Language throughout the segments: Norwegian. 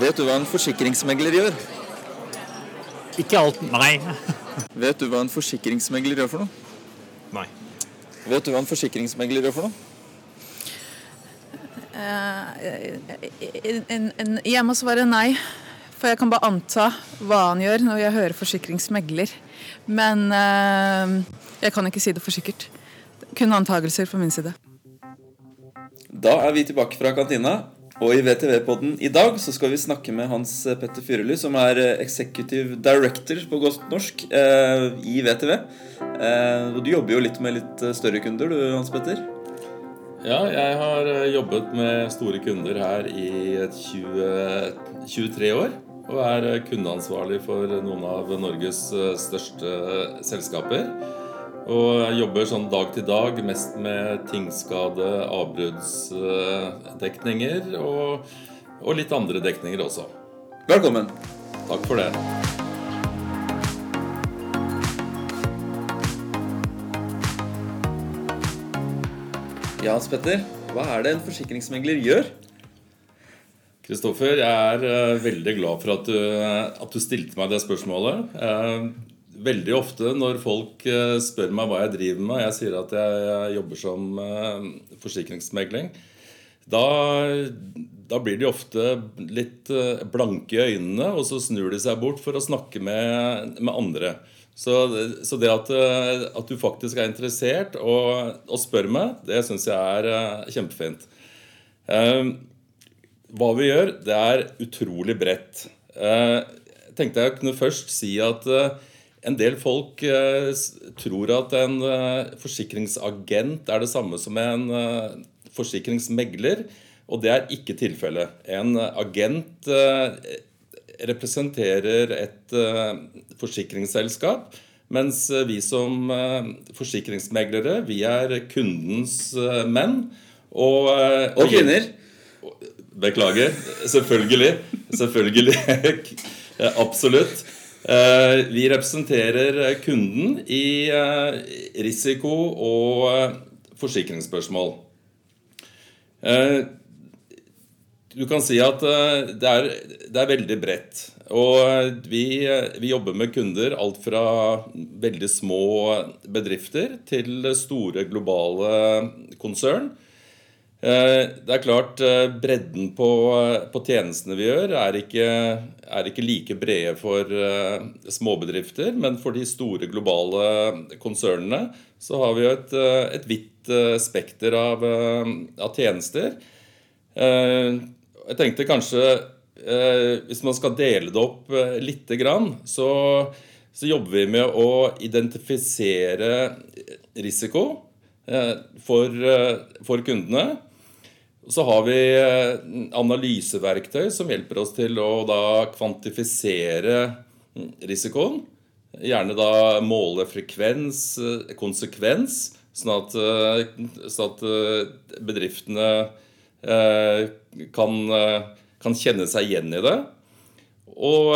Vet du hva en forsikringsmegler gjør? Ikke alt Nei. Vet du hva en forsikringsmegler gjør for noe? Nei. Vet du hva en forsikringsmegler gjør for noe? En, en, jeg må svare nei, for jeg kan bare anta hva han gjør når jeg hører forsikringsmegler. Men eh, jeg kan ikke si det for sikkert. Kun antagelser fra min side. Da er vi tilbake fra kantina. Og i VTV-podden i dag så skal vi snakke med Hans Petter Fyreli, som er eh, executive director på godt norsk eh, i VTV. Eh, og du jobber jo litt med litt eh, større kunder, du Hans Petter? Ja, jeg har eh, jobbet med store kunder her i 20, 23 år. Og er eh, kundeansvarlig for noen av Norges eh, største selskaper. Og jeg jobber sånn dag til dag mest med tingskade, avbruddsdekninger og, og litt andre dekninger også. Velkommen. Takk for det. Ja, Hans Petter. Hva er det en forsikringsmegler gjør? Kristoffer, jeg er eh, veldig glad for at du, at du stilte meg det spørsmålet. Veldig ofte når folk eh, spør meg hva jeg driver med, jeg sier at jeg, jobber som eh, forsikringsmegling, da, da blir de ofte litt eh, blanke i øynene, og så snur de seg bort for å snakke med, med andre. Så, så det at, at du faktisk er interessert og, og spør meg, det syns jeg er kjempefint. Hva vi gjør, det er utrolig bredt. Jeg tenkte jeg kunne først si at en del folk eh, tror at en eh, forsikringsagent er det samme som en eh, forsikringsmegler, og det er ikke tilfellet. En agent representerer et forsikringsselskap, mens vi som forsikringsmeglere, vi er kundens menn. Og, Og kvinner. Beklager. Selvfølgelig. Selvfølgelig. Absolutt. Eh, Vi representerer kunden i eh, risiko- og eh, forsikringsspørsmål. Du kan si at det er, det er veldig bredt. Og vi, vi jobber med kunder alt fra veldig små bedrifter til store globale konsern. Eh, Det er klart eh, Bredden på, på tjenestene vi gjør, er ikke, er ikke like brede for eh, småbedrifter. Men for de store globale konsernene så har vi jo et, et vidt spekter av, av tjenester. Jeg tenkte kanskje Hvis man skal dele det opp lite grann, så, så jobber vi med å identifisere risiko for, for kundene. Så har vi eh, analyseverktøy som hjelper oss til å da kvantifisere mm, risikoen. Gjerne da måle frekvens, eh, konsekvens, sånn at, eh, sånn at bedriftene kan, kan kjenne seg igjen i det. Og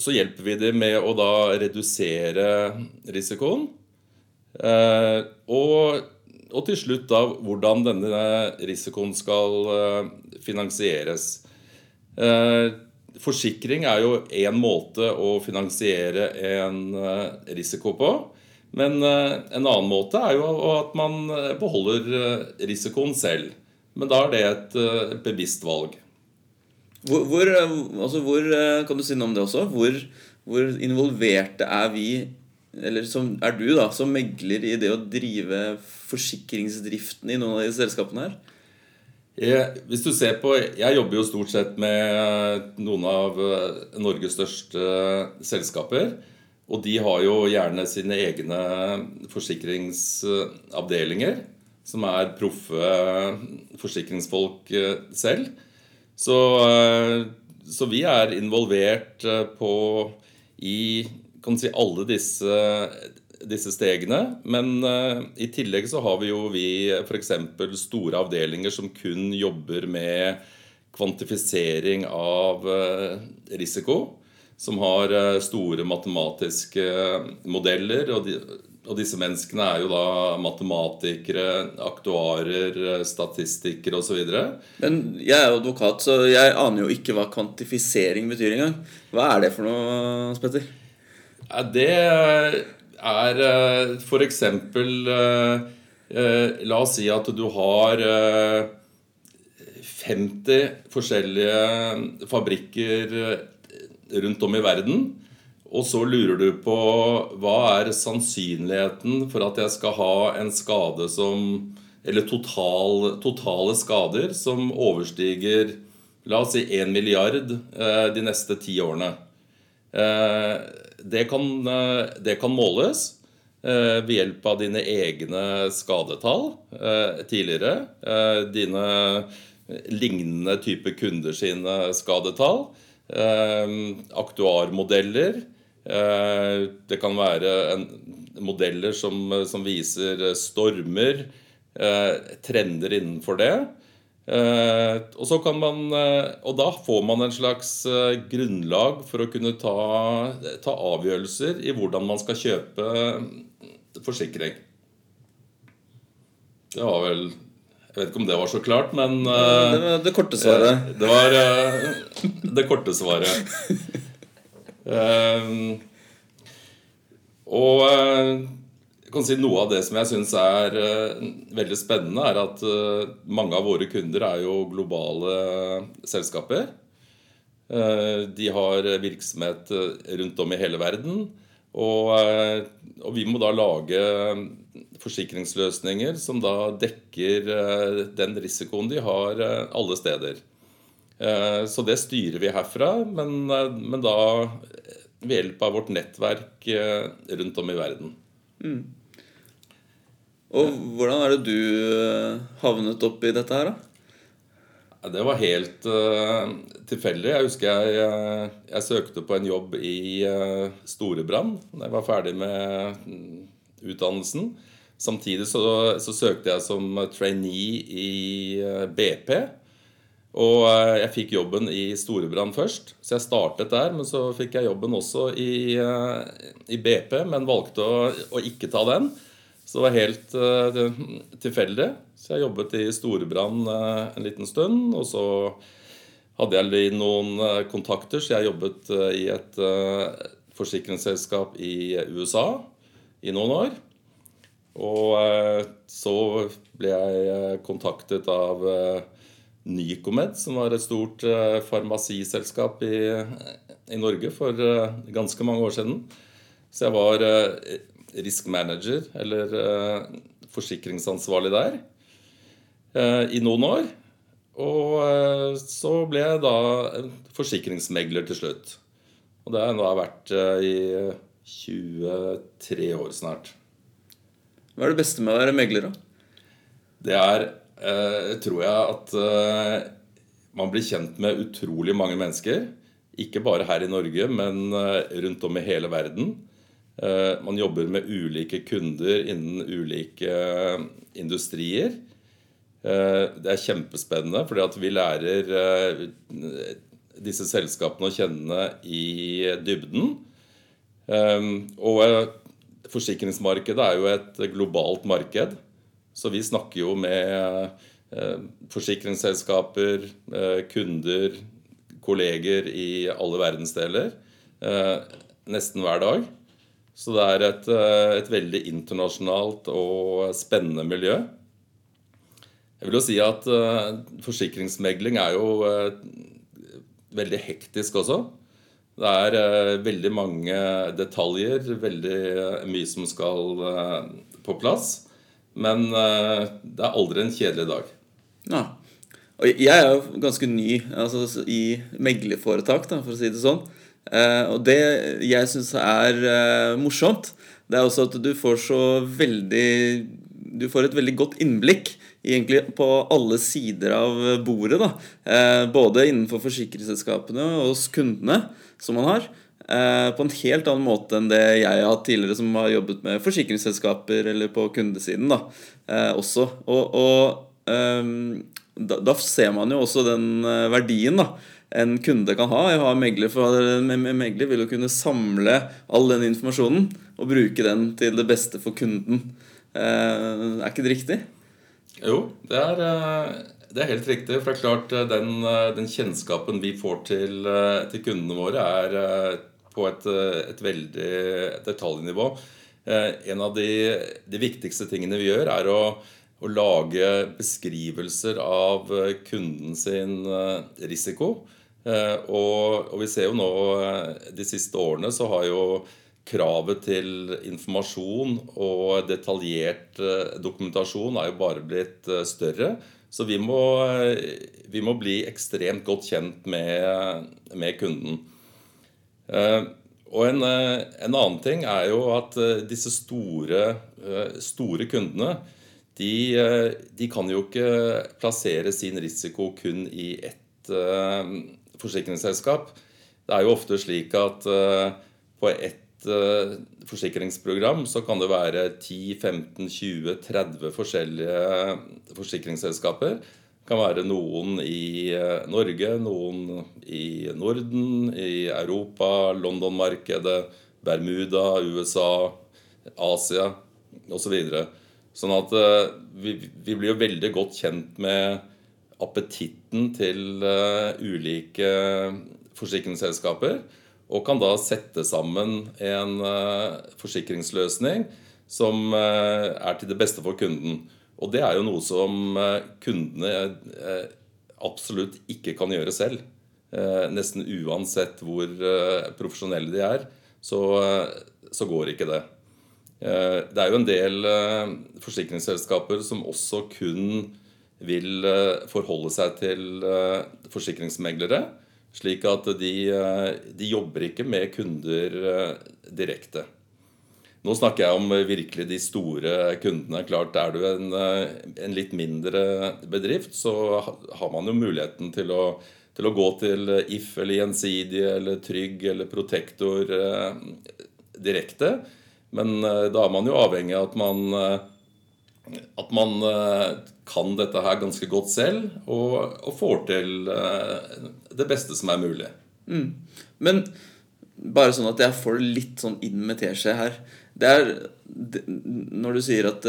så hjelper vi dem med å da redusere risikoen. Og, og til slutt da hvordan denne risikoen skal eh, finansieres. Eh, Forsikring er jo én måte å finansiere en eh, risiko på. Men en annen måte er jo at man eh, beholder eh, risikoen selv. Men da er det et bevisst valg. Hvor, hvor, altså hvor Kan du si noe om det også? Hvor, hvor involverte er vi, eller som, er du, da, som megler i det å drive forsikringsdriften i noen av de selskapene her? Hvis du ser på, jeg jobber jo stort sett med noen av eh, Norges største selskaper. Og de har jo gjerne sine egne forsikringsavdelinger, som er proffe forsikringsfolk eh, selv. Så, eh, så vi er involvert eh, på i kan si, alle disse, disse stegene. Men uh, i tillegg så har vi jo vi f.eks. store avdelinger som kun jobber med kvantifisering av uh, risiko. Som har uh, store matematiske modeller. Og, de, og disse menneskene er jo da matematikere, aktuarer, statistikere osv. Men jeg er jo advokat, så jeg aner jo ikke hva kvantifisering betyr engang. Hva er det for noe, Spetter? Petter? Det er f.eks. for eksempel eh, eh, La oss si at du har eh, 50 forskjellige fabrikker eh, rundt om i verden. Og så lurer du på hva er sannsynligheten for at jeg skal ha en skade som Eller total, totale skader som overstiger La oss si 1 milliard eh, de neste ti årene. Eh, det, kan, eh, det kan måles eh, ved hjelp av dine egne skadetall eh, tidligere. Dine lignende type kunder sine skadetall. Aktuarmodeller. Det kan være en, modeller som, som viser stormer, trender innenfor det. Eh, og, så kan man, eh, og da får man en slags eh, grunnlag for å kunne ta, ta avgjørelser i hvordan man skal kjøpe forsikring. Det var vel Jeg vet ikke om det var så klart, men eh, Det var det korte svaret. Det var det korte svaret. Og jeg kan si Noe av det som jeg syns er eh, veldig spennende, er at eh, mange av våre kunder er jo globale selskaper. Eh, de har virksomhet rundt om i hele verden. Og, og vi må da lage forsikringsløsninger som da dekker den risikoen de har alle steder. Så det styrer vi herfra, men, men da ved hjelp av vårt nettverk rundt om i verden. Og hvordan er det du eh, havnet opp i dette her, da? Det var helt uh, tilfeldig. Jeg husker jeg, jeg, jeg søkte på en jobb i uh, Storebrand da jeg var ferdig med mm, utdannelsen. Samtidig så, så søkte jeg som trainee i uh, BP. Og uh, jeg fikk jobben i Storebrand først, så jeg startet der. Men så fikk jeg jobben også i, eh, i BP, men valgte å, å ikke ta den. Så det var helt eh, tilfeldig. Så jeg jobbet i Storebrand eh, en liten stund. Og så hadde jeg noen eh, kontakter, så jeg jobbet i et forsikringsselskap i USA i noen år. Og så ble jeg kontaktet av Nycomed, som var et stort farmasiselskap i, i Norge for ganske mange år siden. Så jeg var risk manager, eller eh, forsikringsansvarlig der, eh, i noen år. Og eh, så ble jeg da forsikringsmegler til slutt. Og det har jeg nå vært i 23 år snart. Hva er det beste med å være megler, da? Det er, eh, tror jeg, at eh, man blir kjent med utrolig mange mennesker. Ikke bare her i Norge, men rundt om i hele verden. Eh, man jobber med ulike kunder innen ulike industrier. Eh, det er kjempespennende, fordi vi lærer eh, disse selskapene å kjenne i dybden. Og forsikringsmarkedet er jo et globalt marked. Så vi snakker jo med forsikringsselskaper, kunder, kolleger i alle verdensdeler nesten hver dag. Så det er et, eh, et veldig internasjonalt og spennende miljø. Jeg vil jo si at eh, forsikringsmegling er jo eh, veldig hektisk også. Det er veldig mange detaljer, veldig mye som skal på plass. Men det er aldri en kjedelig dag. Ja. Og jeg er jo ganske ny altså, i meglerforetak, for å si det sånn. Eh, og det jeg syns er eh, morsomt, det er også at du får så veldig Du får et veldig godt innblikk egentlig på alle sider av bordet. da. Eh, både innenfor forsikringsselskapene og hos kundene som man har. På en helt annen måte enn det jeg har hatt tidligere, som har jobbet med forsikringsselskaper eller på kundesiden da, også. Og, og ehm, da, da ser man jo også den verdien da, en kunde kan ha. Jeg har megler, for megler vil jo kunne samle all den informasjonen og bruke den til det beste for kunden. Er ikke det riktig? Jo, det er, det er helt riktig. For det er klart den, den kjennskapen vi får til, til kundene våre, er på et, et veldig detaljnivå. En av de, de viktigste tingene vi gjør, er å å lage beskrivelser av eh, kunden sin eh, risiko. Eh, og, og, vi ser jo nå de siste årene så har jo kravet til informasjon og detaljert dokumentasjon er jo bare blitt større. Så vi må, vi må bli ekstremt godt kjent med, med kunden. Og en, en, annen ting er jo at disse store, store kundene de, eh, de, kan jo ikke plassere sin risiko kun i ett forsikringsselskap. Det er jo ofte slik at uh, på ett uh, forsikringsprogram så kan det være 10-15-20-30 forskjellige forsikringsselskaper. Det kan være noen i Norge, noen i Norden, i Europa, London-markedet, Bermuda, USA, Asia osv. Sånn at vi, vi, blir jo veldig godt kjent med appetitten til uh, ulike forsikringsselskaper. Og kan da sette sammen en uh, forsikringsløsning som er til det beste for kunden. Og det er jo noe som kundene absolutt ikke kan gjøre selv. Nesten uansett hvor profesjonelle de er, så, så går ikke det. Eh, det er jo en del eh, forsikringsselskaper som også kun vil eh, forholde seg til forsikringsmeglere. Slik at de, de jobber ikke med kunder direkte. Nå snakker jeg om virkelig de store kundene. Klart Er du en, en litt mindre bedrift, så har man jo muligheten til å, til å gå til If eller Gjensidige eller Trygg eller Protektor direkte. Men eh, da er man jo avhengig av at man, eh, at man eh, kan dette her ganske godt selv, og, og får til det beste som er mulig. Mm. Men bare sånn at jeg får det litt sånn inn med teskje her. Det er Når du sier at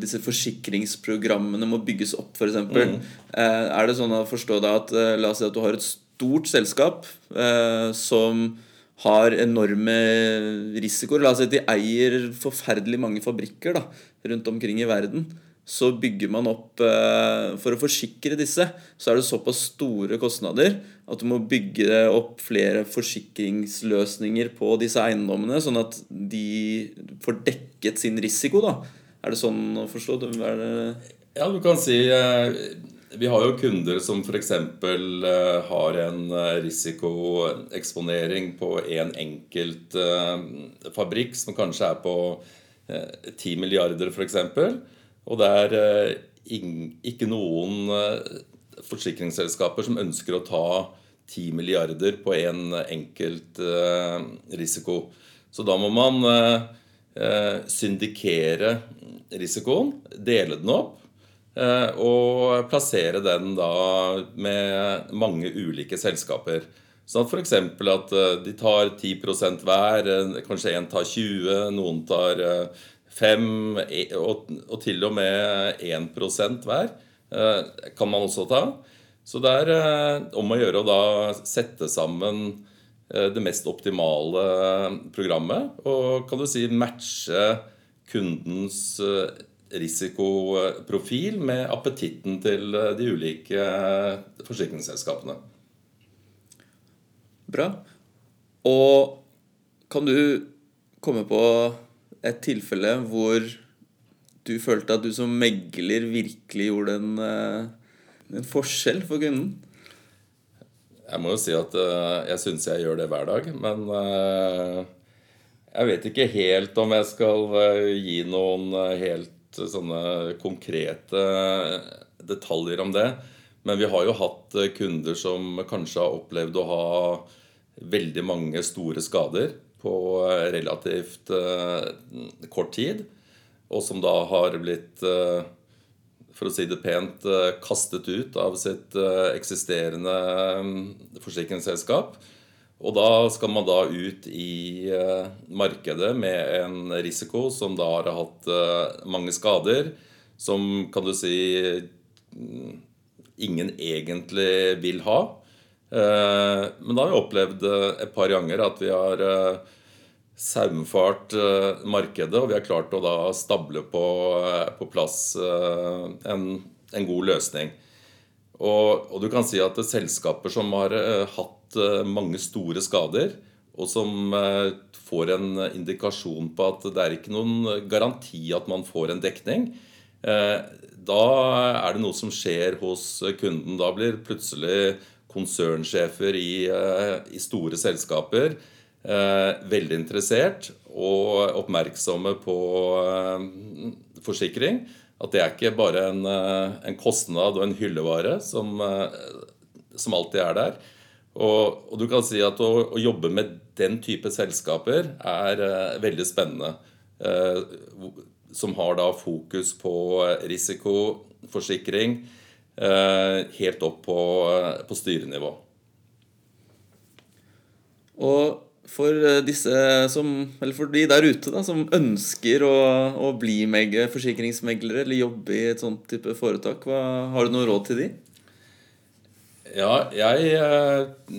disse forsikringsprogrammene må bygges opp, f.eks. Mm. er det sånn å forstå da at La oss si at du har et stort selskap som har enorme risikoer. La oss si at de eier forferdelig mange fabrikker da, rundt omkring i verden. Så bygger man opp eh, For å forsikre disse så er det såpass store kostnader at du må bygge opp flere forsikringsløsninger på disse eiendommene, sånn at de får dekket sin risiko. da. Er det sånn å forstå? Ja, du kan si eh, vi har jo kunder som f.eks. Uh, har en eh, risikoeksponering på en enkelt fabrikk som kanskje er på 10 milliarder, f.eks. Og det er uh, ikke noen forsikringsselskaper som ønsker å ta 10 milliarder på en enkelt risiko. Så da må man syndikere risikoen, dele den opp Eh, og plassere den da med mange ulike selskaper. Sånn at f.eks. at eh, de tar 10 hver, eh, kanskje en tar 20, noen tar 5, e, og til og med 1% hver kan man også ta. Så det er om å gjøre å da sette sammen det mest optimale programmet og kan du si matche kundens risikoprofil med appetitten til eh, de ulike eh, forsikringsselskapene. Bra. Og kan du komme på et tilfelle hvor du følte at du som megler virkelig gjorde en, eh, en forskjell for kunden? Jeg må jo si at jeg syns jeg gjør det hver dag. Men jeg vet ikke helt om jeg skal gi noen helt sånne konkrete detaljer om det. Men vi har jo hatt eh, kunder som kanskje har opplevd å ha veldig mange store skader på eh, relativt uh, kort tid. Og som da har blitt uh, for å si det pent, eh, kastet ut av sitt eh, eksisterende forsikringsselskap. Og da skal man da ut i eh, markedet med en risiko som da har hatt mange skader, som kan du si mm, ingen egentlig vil ha. Men da har vi opplevd et par ganger at vi har saumfart uh, markedet, og vi har klart å da stable på, på plass en, en, god løsning. Og, og, du kan si at er selskaper som har hatt mange store skader, og som får en indikasjon på at det er ikke noen garanti at man får en dekning, da er det noe som skjer hos kunden. Da blir plutselig konsernsjefer i, i store selskaper Eh, veldig interessert og oppmerksomme på eh, forsikring. At det er ikke bare en, eh, en kostnad og en hyllevare som, som alltid er der. Og, og, du kan si at å, å, jobbe med den type selskaper er veldig spennende. som har da fokus på risikoforsikring helt opp på, på styrenivå. Og for eh, som, for de der ute da, som ønsker å, å bli forsikringsmeglere eller jobbe i et sånt type foretak, hva, har du noe råd til de? Ja, jeg, eh,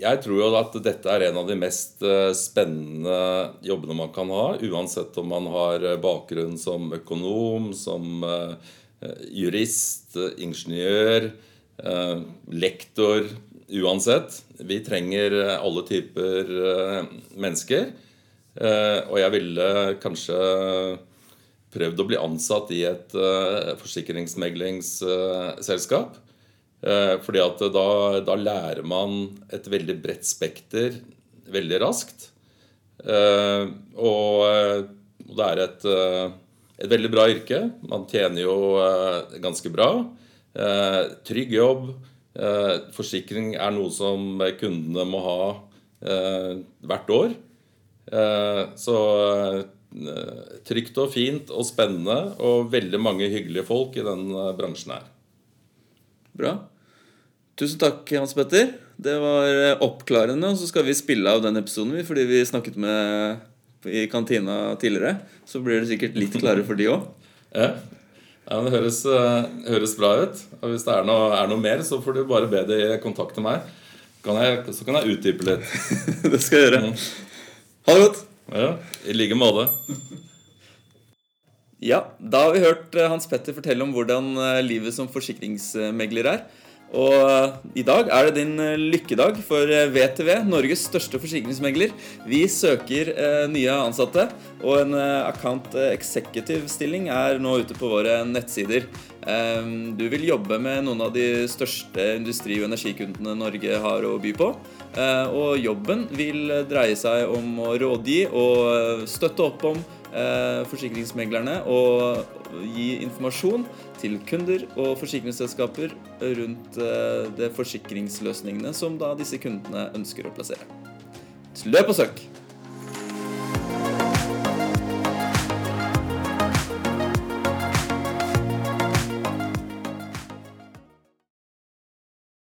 jeg tror jo at dette er en av de mest eh, spennende jobbene man kan ha. Uansett om man har bakgrunn som økonom, som jurist, ingeniør, lektor uansett. Vi trenger eh, alle typer eh, mennesker. Eh, og jeg ville kanskje prøvd å bli ansatt i et forsikringsmeglingsselskap. Fordi at da, da, lærer man et veldig bredt spekter veldig raskt. Og det er et, et veldig bra yrke. Man tjener jo ganske bra. Trygg jobb. Eh, forsikring er noe som kundene må ha eh, hvert år. Eh, så trygt og fint og spennende og veldig mange hyggelige folk i den bransjen her. Bra. Tusen takk, Hans Petter. Det var oppklarende. Og så skal vi spille av den episoden fordi vi snakket med i kantina tidligere. Så blir det sikkert litt klarere for de òg. Ja. Ja, Det høres, uh, høres, bra ut. Og Hvis det er noe, er noe, mer, så får du bare be de kontakte meg. Kan jeg, så kan jeg utdype litt. det skal jeg gjøre. Mm. Ha det godt. Ja, I like måte. Ja, da har vi hørt eh, Hans Petter fortelle om hvordan eh, livet som forsikringsmegler er. Og eh, i dag er det din eh, lykkedag for VTV, eh, Norges største forsikringsmegler. Vi søker nye ansatte, og en account executive-stilling er nå ute på våre nettsider. Du vil jobbe med noen av de største industri- og energikundene Norge har å by på. Og jobben vil dreie seg om å rådgi og støtte opp om forsikringsmeglerne og gi informasjon til kunder og forsikringsselskaper rundt det de forsikringsløsningene som da disse kundene ønsker å plassere. Løp og søk!